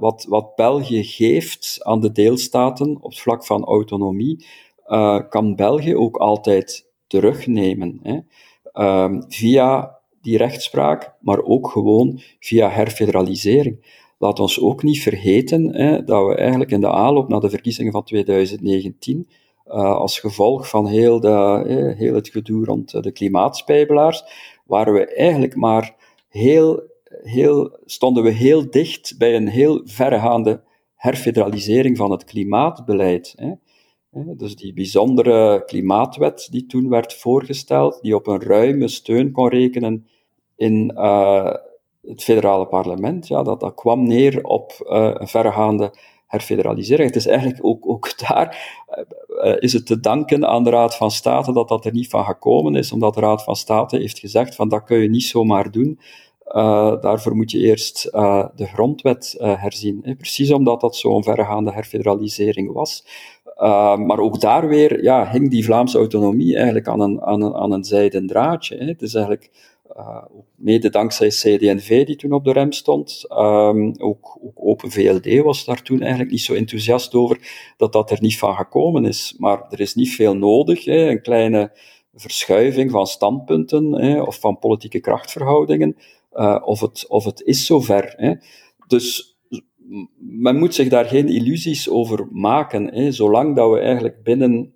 wat, wat België geeft aan de deelstaten op het vlak van autonomie, kan België ook altijd terugnemen. Hè. Um, via die rechtspraak, maar ook gewoon via herfederalisering. Laat ons ook niet vergeten hè, dat we eigenlijk in de aanloop naar de verkiezingen van 2019, uh, eh, als gevolg van heel, de, heel het gedoe rond de klimaatspijbelaars, waren we eigenlijk maar heel, heel, stonden we heel dicht bij een heel verregaande herfederalisering van het klimaatbeleid. Hè. Dus die bijzondere klimaatwet die toen werd voorgesteld, die op een ruime steun kon rekenen in uh, het federale parlement, ja, dat, dat kwam neer op uh, een verregaande herfederalisering. Het is eigenlijk ook, ook daar uh, is het te danken aan de Raad van State dat dat er niet van gekomen is, omdat de Raad van State heeft gezegd van dat kun je niet zomaar doen. Daarvoor moet je eerst de grondwet herzien. Precies omdat dat zo'n verregaande herfederalisering was. Uh, maar ook daar weer ja, hing die Vlaamse autonomie eigenlijk aan een, aan een, aan een zijden draadje. Hè. Het is eigenlijk uh, mede dankzij CD&V die toen op de rem stond. Um, ook, Open VLD was daar toen eigenlijk niet zo enthousiast over dat dat er niet van gekomen is. Maar er is niet veel nodig. Hè. Een kleine verschuiving van standpunten hè, of van politieke krachtverhoudingen. Uh, of, het, of het is zover. Hè. Dus men moet zich daar geen illusies over maken. Hè. Zolang dat we eigenlijk binnen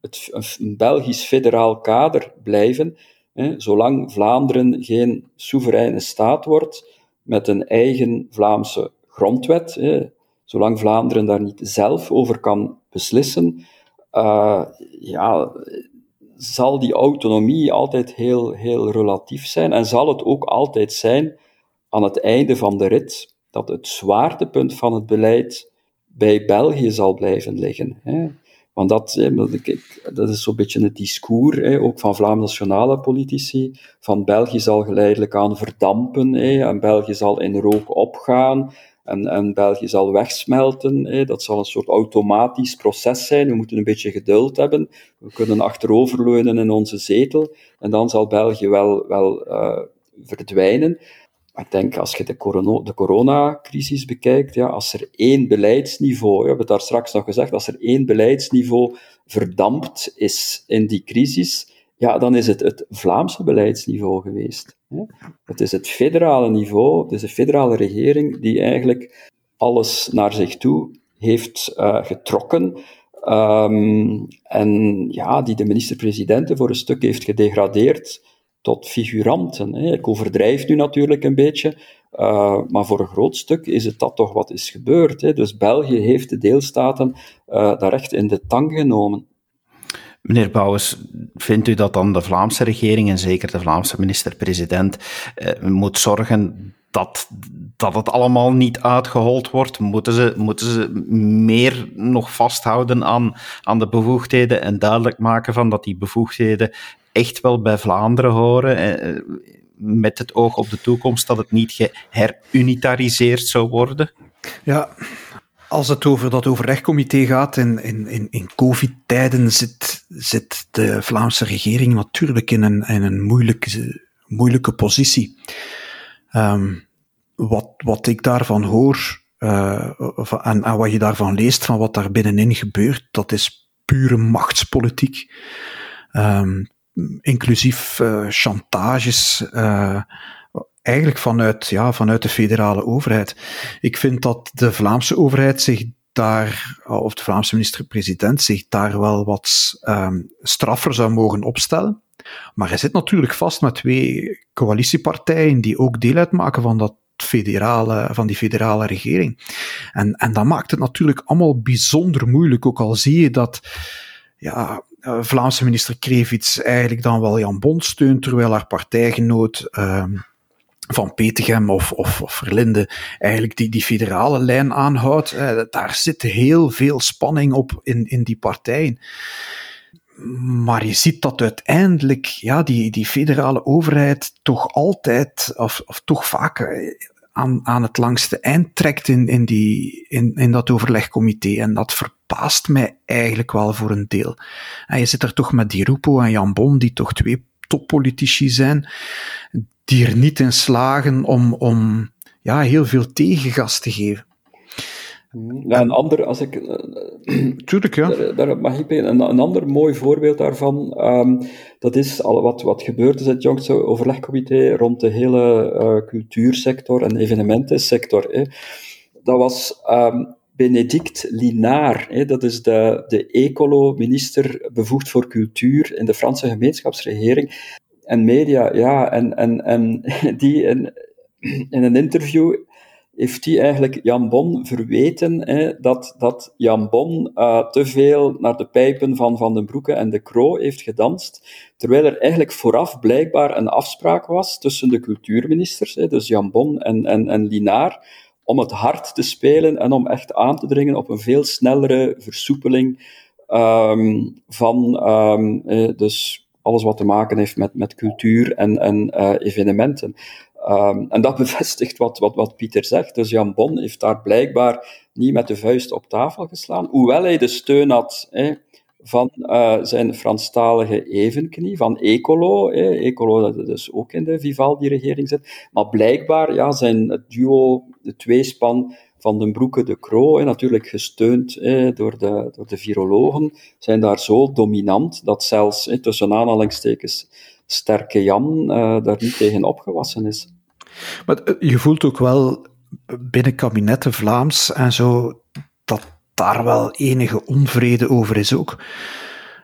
het, een Belgisch federaal kader blijven, hè, zolang Vlaanderen geen soevereine staat wordt met een eigen Vlaamse grondwet, hè, zolang Vlaanderen daar niet zelf over kan beslissen, uh, ja, zal die autonomie altijd heel, heel relatief zijn en zal het ook altijd zijn aan het einde van de rit dat het zwaartepunt van het beleid bij België zal blijven liggen. Hè. Want dat, dat is zo'n beetje het discours, ook van Vlaam-nationale politici, van België zal geleidelijk aan verdampen, en België zal in rook opgaan, en, België zal wegsmelten. Dat zal een soort automatisch proces zijn. We moeten een beetje geduld hebben. We kunnen achteroverleunen in onze zetel, en dan zal België wel, wel uh, verdwijnen. Ik denk, als je de, corona, de coronacrisis bekijkt, ja, als er één beleidsniveau, we hebben het daar straks nog gezegd, als er één beleidsniveau verdampt is in die crisis, ja, dan is het het Vlaamse beleidsniveau geweest. Het is het federale niveau, het is de federale regering die eigenlijk alles naar zich toe heeft uh, getrokken. Um, en ja, die de minister-presidenten voor een stuk heeft gedegradeerd tot figuranten. Hè. Ik overdrijf nu natuurlijk een beetje, uh, maar voor een groot stuk is het dat toch wat is gebeurd. Hè. Dus België heeft de deelstaten uh, daar echt in de tang genomen. Meneer Bouwens, vindt u dat dan de Vlaamse regering en zeker de Vlaamse minister-president uh, moet zorgen dat, dat het allemaal niet uitgehold wordt? Moeten ze, moeten ze meer nog vasthouden aan, aan de bevoegdheden en duidelijk maken van dat die bevoegdheden echt wel bij Vlaanderen horen, eh, met het oog op de toekomst dat het niet geherunitariseerd zou worden? Ja, als het over dat overlegcomité gaat, in, in, in COVID-tijden zit, zit de Vlaamse regering natuurlijk in een, in een moeilijke, moeilijke positie. Um, wat, wat ik daarvan hoor, uh, en, en wat je daarvan leest, van wat daar binnenin gebeurt, dat is pure machtspolitiek. Um, inclusief uh, chantages, uh, eigenlijk vanuit, ja, vanuit de federale overheid. Ik vind dat de Vlaamse overheid zich daar, of de Vlaamse minister-president zich daar wel wat um, straffer zou mogen opstellen. Maar hij zit natuurlijk vast met twee coalitiepartijen die ook deel uitmaken van dat federale, van die federale regering. En, en dat maakt het natuurlijk allemaal bijzonder moeilijk, ook al zie je dat ja, Vlaamse minister Krevits eigenlijk dan wel Jan Bond steunt, terwijl haar partijgenoot uh, van Petegem of, of, of Verlinde eigenlijk die, die federale lijn aanhoudt. Uh, daar zit heel veel spanning op in, in die partijen. Maar je ziet dat uiteindelijk ja, die, die federale overheid toch altijd, of, of toch vaak eh, aan, aan het langste eind trekt in, in, die, in, in dat overlegcomité. En dat verbaast mij eigenlijk wel voor een deel. En je zit er toch met Di Rupo en Jan Bon, die toch twee toppolitici zijn, die er niet in slagen om, om ja, heel veel tegengas te geven. Ja, een ander, als ik. Eh, Tuurlijk, ja. Daar, daar mag ik een, een ander mooi voorbeeld daarvan. Um, dat is al wat, wat gebeurd is het jongste overlegcomité rond de hele uh, cultuursector en evenementensector. Hè. Dat was um, Benedict Linaar. Dat is de, de ecolo-minister bevoegd voor cultuur in de Franse gemeenschapsregering. En media, ja, en, en, en die in, in een interview heeft hij eigenlijk Jan Bon verweten hè, dat, dat Jan Bon uh, te veel naar de pijpen van Van den Broeke en de Kroo heeft gedanst, terwijl er eigenlijk vooraf blijkbaar een afspraak was tussen de cultuurministers, hè, dus Jan Bon en, en, en Linaar, om het hard te spelen en om echt aan te dringen op een veel snellere versoepeling um, van um, dus alles wat te maken heeft met, met cultuur en, en uh, evenementen. Um, en dat bevestigt wat, wat, wat Pieter zegt. Dus Jan Bon heeft daar blijkbaar niet met de vuist op tafel geslaan, hoewel hij de steun had van uh, zijn Franstalige evenknie, van Ecolo. Eh, Ecolo dat dus ook in de Vivaldi-regering zit. Maar blijkbaar ja, zijn het duo, de tweespan van den Broeke de Croo, natuurlijk gesteund eh, door, de, door de virologen, zijn daar zo dominant dat zelfs eh, tussen aanhalingstekens sterke Jan uh, daar niet tegen opgewassen is. Maar je voelt ook wel binnen kabinetten Vlaams en zo dat daar wel enige onvrede over is ook.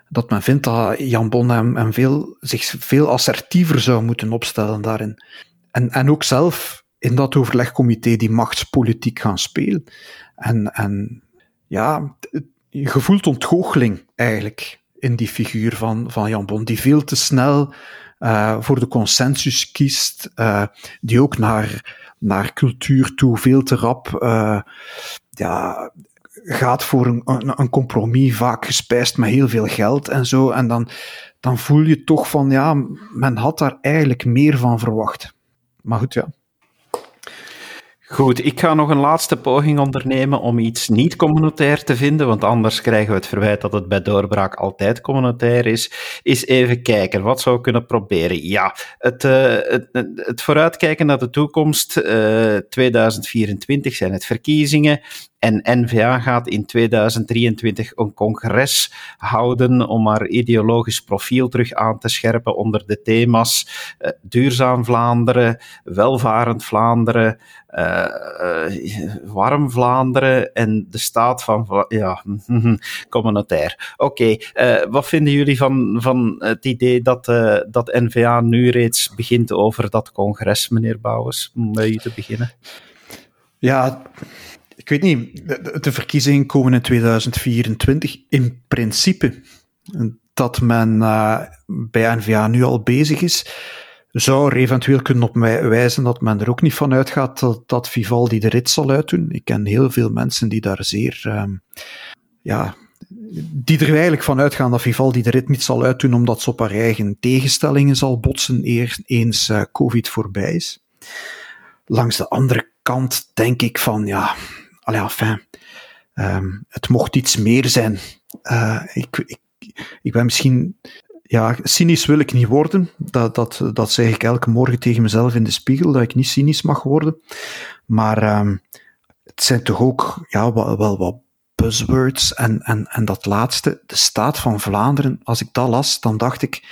Dat men vindt dat Jan Bon en, veel, zich veel assertiever zou moeten opstellen daarin. En, en ook zelf in dat overlegcomité die machtspolitiek gaan spelen. En, en ja, je voelt ontgoocheling eigenlijk in die figuur van, van Jan Bon, die veel te snel uh, voor de consensus kiest, uh, die ook naar, naar cultuur toe veel te rap uh, ja, gaat voor een, een, compromis, vaak gespijsd met heel veel geld en zo. En dan, dan voel je toch van, ja, men had daar eigenlijk meer van verwacht. Maar goed, ja. Goed, ik ga nog een laatste poging ondernemen om iets niet communautair te vinden, want anders krijgen we het verwijt dat het bij doorbraak altijd communautair is. Is even kijken, wat zou kunnen proberen? Ja, het, uh, het, het, vooruitkijken naar de toekomst, uh, eh, 2024 zijn het verkiezingen. En NVA gaat in 2023 een congres houden om haar ideologisch profiel terug aan te scherpen onder de thema's uh, duurzaam Vlaanderen, welvarend Vlaanderen, uh, uh, warm Vlaanderen en de staat van, ja, communautair. Oké, wat vinden jullie van, van het idee dat, dat NVA nu reeds begint over dat congres, meneer Bouwers? Om bij u te beginnen. Ja, ik weet niet, de, de, verkiezingen komen in 2024. In principe dat men uh, bij NVA nu al bezig is, zou er eventueel kunnen op mij wijzen dat men er ook niet van uitgaat dat, dat Vivaldi de rit zal uitdoen. Ik ken heel veel mensen die daar zeer, uh, ja, die er eigenlijk van uitgaan dat Vivaldi de rit niet zal uitdoen omdat ze op haar eigen tegenstellingen zal botsen eer, eens uh, COVID voorbij is. Langs de andere kant denk ik van, ja, allee, enfin, um, het mocht iets meer zijn. Uh, ik, ik, ik ben misschien, ja, cynisch wil ik niet worden. Dat, dat, dat zeg ik elke morgen tegen mezelf in de spiegel, dat ik niet cynisch mag worden. Maar um, het zijn toch ook ja, wel, wel wat buzzwords. En, en, en dat laatste, de staat van Vlaanderen, als ik dat las, dan dacht ik,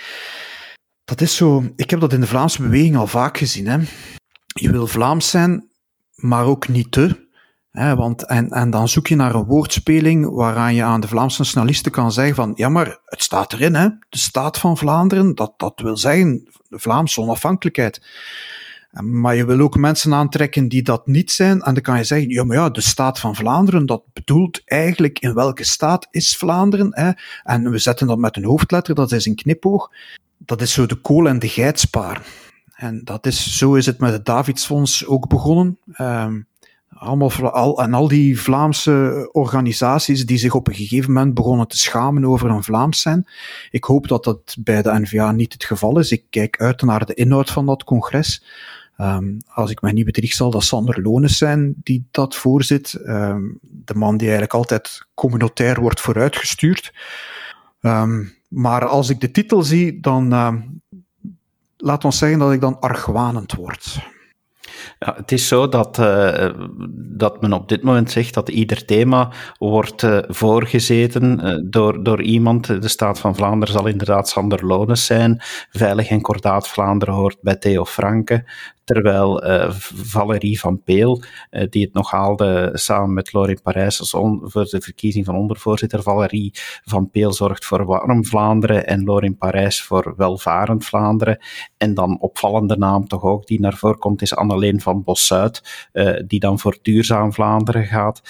dat is zo, ik heb dat in de Vlaamse beweging al vaak gezien. Hè. Je wil Vlaams zijn, maar ook niet te want, en, en dan zoek je naar een woordspeling waaraan je aan de Vlaamse nationalisten kan zeggen van, ja maar het staat erin, hè? de staat van Vlaanderen, dat, dat wil zeggen de Vlaamse onafhankelijkheid. Maar je wil ook mensen aantrekken die dat niet zijn. En dan kan je zeggen, ja, maar ja, de staat van Vlaanderen, dat bedoelt eigenlijk in welke staat is Vlaanderen. Hè? En we zetten dat met een hoofdletter, dat is een knipoog. Dat is zo de kool en de geitspaar. En dat is, zo is het met het Davidsfonds ook begonnen. Um, allemaal, al, en al die Vlaamse organisaties die zich op een gegeven moment begonnen te schamen over een Vlaams zijn. Ik hoop dat dat bij de NVA niet het geval is. Ik kijk uit naar de inhoud van dat congres. Um, als ik mij niet bedrieg, zal dat Sander Lones zijn die dat voorzit. Um, de man die eigenlijk altijd communautair wordt vooruitgestuurd. Um, maar als ik de titel zie, dan laat ons zeggen dat ik dan argwanend word. Ja, het is zo dat, uh, dat men op dit moment zegt dat ieder thema wordt uh, voorgezeten uh, door, door iemand. De Staat van Vlaanderen zal inderdaad Sander Lones zijn. Veilig en Kordaat Vlaanderen hoort bij Theo Franke. Terwijl uh, Valerie van Peel, uh, die het nog haalde samen met Lorin Parijs als voor de verkiezing van ondervoorzitter, Valerie van Peel zorgt voor warm Vlaanderen en Lorin Parijs voor welvarend Vlaanderen. En dan opvallende naam toch ook die naar voren komt is Anneleen van Bossuit, uh, die dan voor duurzaam Vlaanderen gaat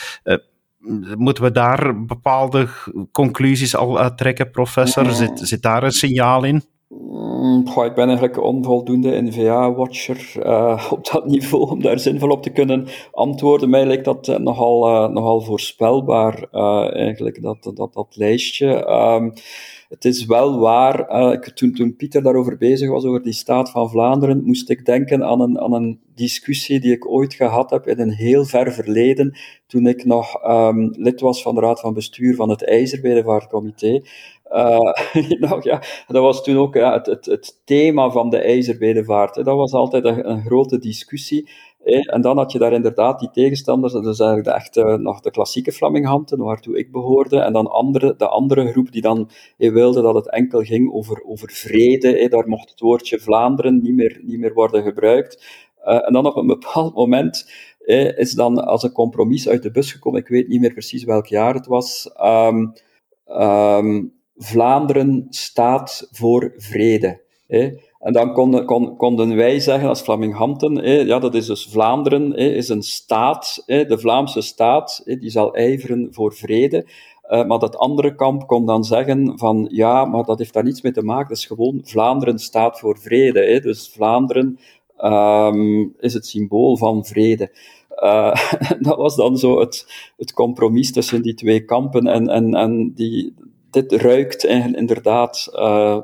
moeten we daar bepaalde conclusies al uit trekken, professor? Zit, zit daar een signaal in? Mm, ik ben eigenlijk onvoldoende NVA-watcher uh, op dat niveau om daar zinvol op te kunnen antwoorden. Mij lijkt dat uh, nogal, uh, nogal voorspelbaar, eigenlijk, dat, dat, dat lijstje. Um, het is wel waar, toen, toen Pieter daarover bezig was, over die staat van Vlaanderen, moest ik denken aan een, aan een discussie die ik ooit gehad heb in een heel ver verleden, toen ik nog um, lid was van de Raad van Bestuur van het IJzerbedevaartcomité. Uh, nou ja, dat was toen ook het, het, het, thema van de ijzerbedevaart. Dat was altijd een, grote discussie. En dan had je daar inderdaad die tegenstanders, dat is eigenlijk de echte, nog de klassieke Flaminghamten, waartoe ik behoorde, en dan andere, de andere groep die dan wilde dat het enkel ging over, over vrede, daar mocht het woordje Vlaanderen niet meer, niet meer worden gebruikt. Uh, en dan op een bepaald moment is dan als een compromis uit de bus gekomen, ik weet niet meer precies welk jaar het was, um, um, Vlaanderen staat voor vrede. En dan konden, kon, konden wij zeggen als Flaminghamten, ja, dat is dus Vlaanderen, is een staat, de Vlaamse staat, die zal ijveren voor vrede. Uh, maar dat andere kamp kon dan zeggen van, ja, maar dat heeft daar niets mee te maken, dat is gewoon Vlaanderen staat voor vrede. Hè. Dus Vlaanderen um, is het symbool van vrede. Uh, dat was dan zo het, het compromis tussen die twee kampen en, en, en die, dit ruikt inderdaad uh,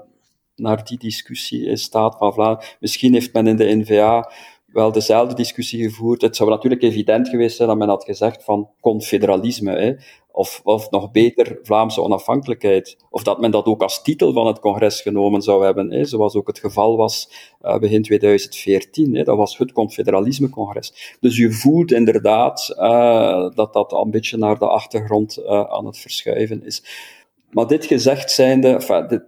naar die discussie in Staat van Vlaanderen. Misschien heeft men in de NVA wel dezelfde discussie gevoerd. Het zou natuurlijk evident geweest zijn dat men had gezegd van confederalisme, hè, of, of nog beter Vlaamse onafhankelijkheid. Of dat men dat ook als titel van het congres genomen zou hebben, hè, zoals ook het geval was uh, begin 2014. Hè, dat was het confederalisme-congres. Dus je voelt inderdaad uh, dat dat een beetje naar de achtergrond aan het verschuiven is. Maar dit gezegd zijnde, enfin, dit,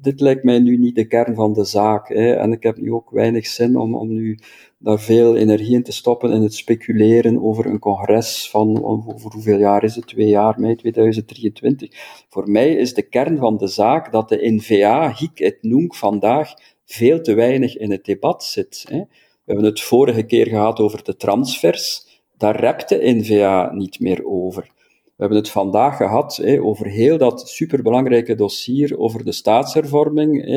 dit lijkt mij nu niet de kern van de zaak. Hè. En ik heb nu ook weinig zin om, om nu daar veel energie in te stoppen in het speculeren over een congres van, voor hoeveel jaar is het? Twee jaar, mei 2023. Voor mij is de kern van de zaak dat de NVA, hic et nunc, vandaag veel te weinig in het debat zit. Hè. We hebben het vorige keer gehad over de transfers. Daar rept de NVA niet meer over. We hebben het vandaag gehad over heel dat superbelangrijke dossier over de staatshervorming.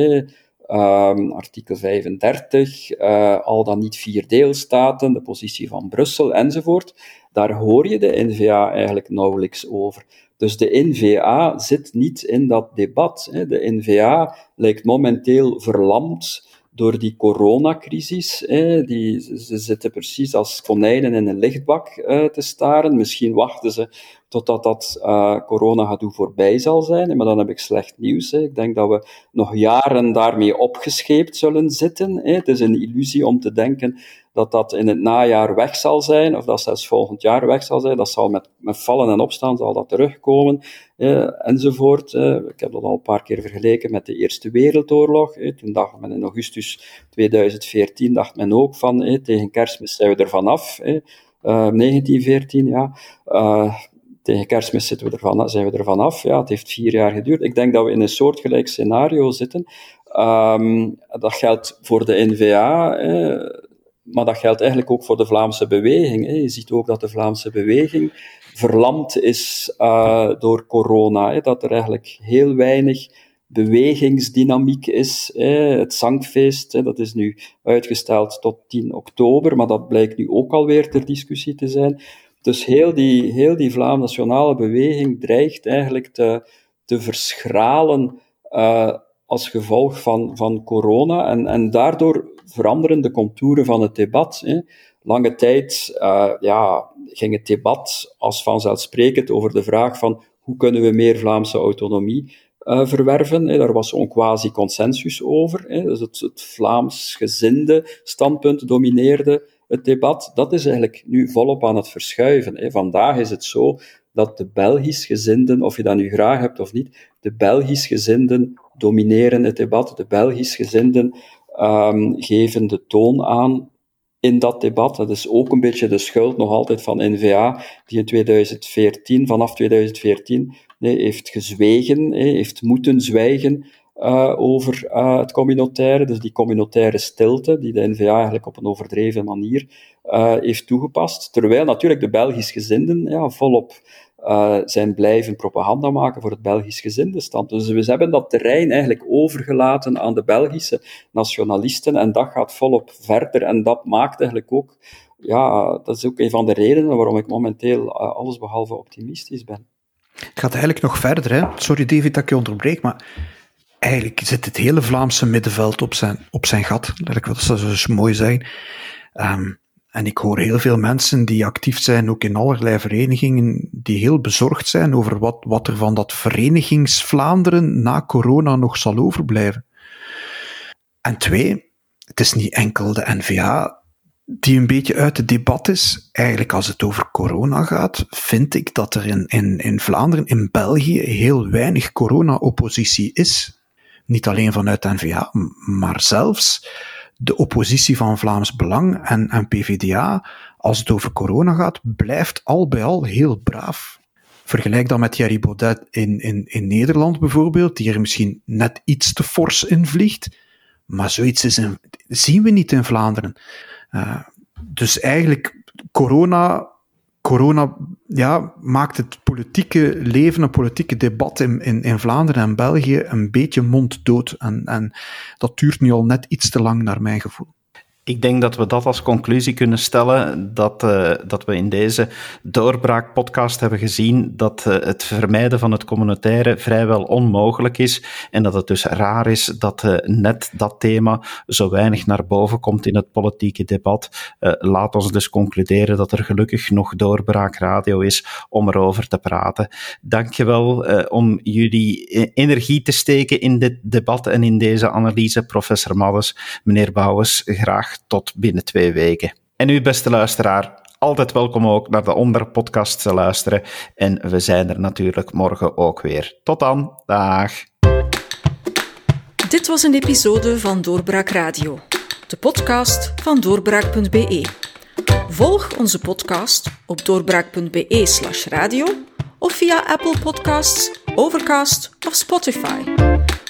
Um, artikel 35, uh, eh, al dan niet vier deelstaten, de positie van Brussel enzovoort. Daar hoor je de NVA eigenlijk nauwelijks over. Dus de NVA zit niet in dat debat. Hè. De NVA lijkt momenteel verlamd door die coronacrisis. Die, ze zitten precies als konijnen in een lichtbak uh, te staren. Misschien wachten ze totdat dat uh, corona doen voorbij zal zijn. Maar dan heb ik slecht nieuws. Ik denk dat we nog jaren daarmee opgescheept zullen zitten. Het is een illusie om te denken dat dat in het najaar weg zal zijn, of dat zelfs volgend jaar weg zal zijn. Dat zal met, met vallen en opstaan, zal dat terugkomen, eh, enzovoort. Eh. Ik heb dat al een paar keer vergeleken met de Eerste Wereldoorlog. Eh. Toen dacht men in augustus 2014, dacht men ook van, eh, tegen kerstmis zijn we er vanaf. Eh. 1914, ja. Uh, tegen kerstmis zitten we ervan, zijn we er vanaf. Ja, het heeft vier jaar geduurd. Ik denk dat we in een soortgelijk scenario zitten. Um, dat geldt voor de NVA, eh, maar dat geldt eigenlijk ook voor de Vlaamse beweging. Hè. Je ziet ook dat de Vlaamse beweging verlamd is uh, door corona. Hè. Dat er eigenlijk heel weinig bewegingsdynamiek is. Hè. Het zangfeest, hè, dat is nu uitgesteld tot 10 oktober, maar dat blijkt nu ook alweer ter discussie te zijn. Dus heel die, heel die Vlaamse nationale beweging dreigt eigenlijk te, te verschralen uh, als gevolg van, van corona. En, en daardoor veranderen de contouren van het debat. Hè. Lange tijd uh, ja, ging het debat als vanzelfsprekend over de vraag van hoe kunnen we meer Vlaamse autonomie uh, verwerven. Hè. Daar was zo'n quasi-consensus over. Hè. Dus het, het Vlaams gezinde standpunt domineerde het debat, dat is eigenlijk nu volop aan het verschuiven. Vandaag is het zo dat de Belgisch gezinden, of je dat nu graag hebt of niet, de Belgisch gezinden domineren het debat. De Belgisch gezinden um, geven de toon aan in dat debat. Dat is ook een beetje de schuld nog altijd van NVA, die in 2014, vanaf 2014, nee, heeft gezwegen, heeft moeten zwijgen uh, over uh, het communautaire, dus die communautaire stilte, die de NVA eigenlijk op een overdreven manier uh, heeft toegepast. Terwijl natuurlijk de Belgisch gezinden ja, volop zijn blijven propaganda maken voor het Belgisch gezindenstand. Dus we hebben dat terrein eigenlijk overgelaten aan de Belgische nationalisten en dat gaat volop verder en dat maakt eigenlijk ook, ja, dat is ook een van de redenen waarom ik momenteel allesbehalve optimistisch ben. Het gaat eigenlijk nog verder. Hè? Sorry David dat ik je onderbreek, maar eigenlijk zit het hele Vlaamse middenveld op zijn, op zijn gat. Laat ik dat zo mooi zijn. Um, en ik hoor heel veel mensen die actief zijn, ook in allerlei verenigingen, die heel bezorgd zijn over wat, wat er van dat verenigingsvlaanderen na corona nog zal overblijven. En twee, het is niet enkel de NVA die een beetje uit het debat is. Eigenlijk als het over corona gaat, vind ik dat er in, in, in Vlaanderen, in België, heel weinig corona-oppositie is. Niet alleen vanuit de NVA, maar zelfs de oppositie van Vlaams Belang en, PVDA, als het over corona gaat, blijft al bij al heel braaf. Vergelijk dat met Thierry Baudet in, in, in Nederland bijvoorbeeld, die er misschien net iets te fors in vliegt. Maar zoiets zien we niet in Vlaanderen. Uh, dus eigenlijk, corona, corona ja, maakt het politieke leven, het politieke debat in, in, in Vlaanderen en België een beetje monddood. En, en dat duurt nu al net iets te lang, naar mijn gevoel. Ik denk dat we dat als conclusie kunnen stellen, dat, uh, dat we in deze doorbraakpodcast hebben gezien dat uh, het vermijden van het communautaire vrijwel onmogelijk is en dat het dus raar is dat uh, net dat thema zo weinig naar boven komt in het politieke debat. laat ons dus concluderen dat er gelukkig nog doorbraakradio is om erover te praten. Dankjewel om jullie energie te steken in dit debat en in deze analyse, professor Maddes, meneer Bouwens, graag tot binnen twee weken. En u, beste luisteraar, altijd welkom ook naar de onderpodcast te luisteren. En we zijn er natuurlijk morgen ook weer. Tot dan, dag. Dit was een episode van Doorbraak Radio, de podcast van doorbraak.be. Volg onze podcast op doorbraak.be/slash radio of via Apple Podcasts, Overcast of Spotify.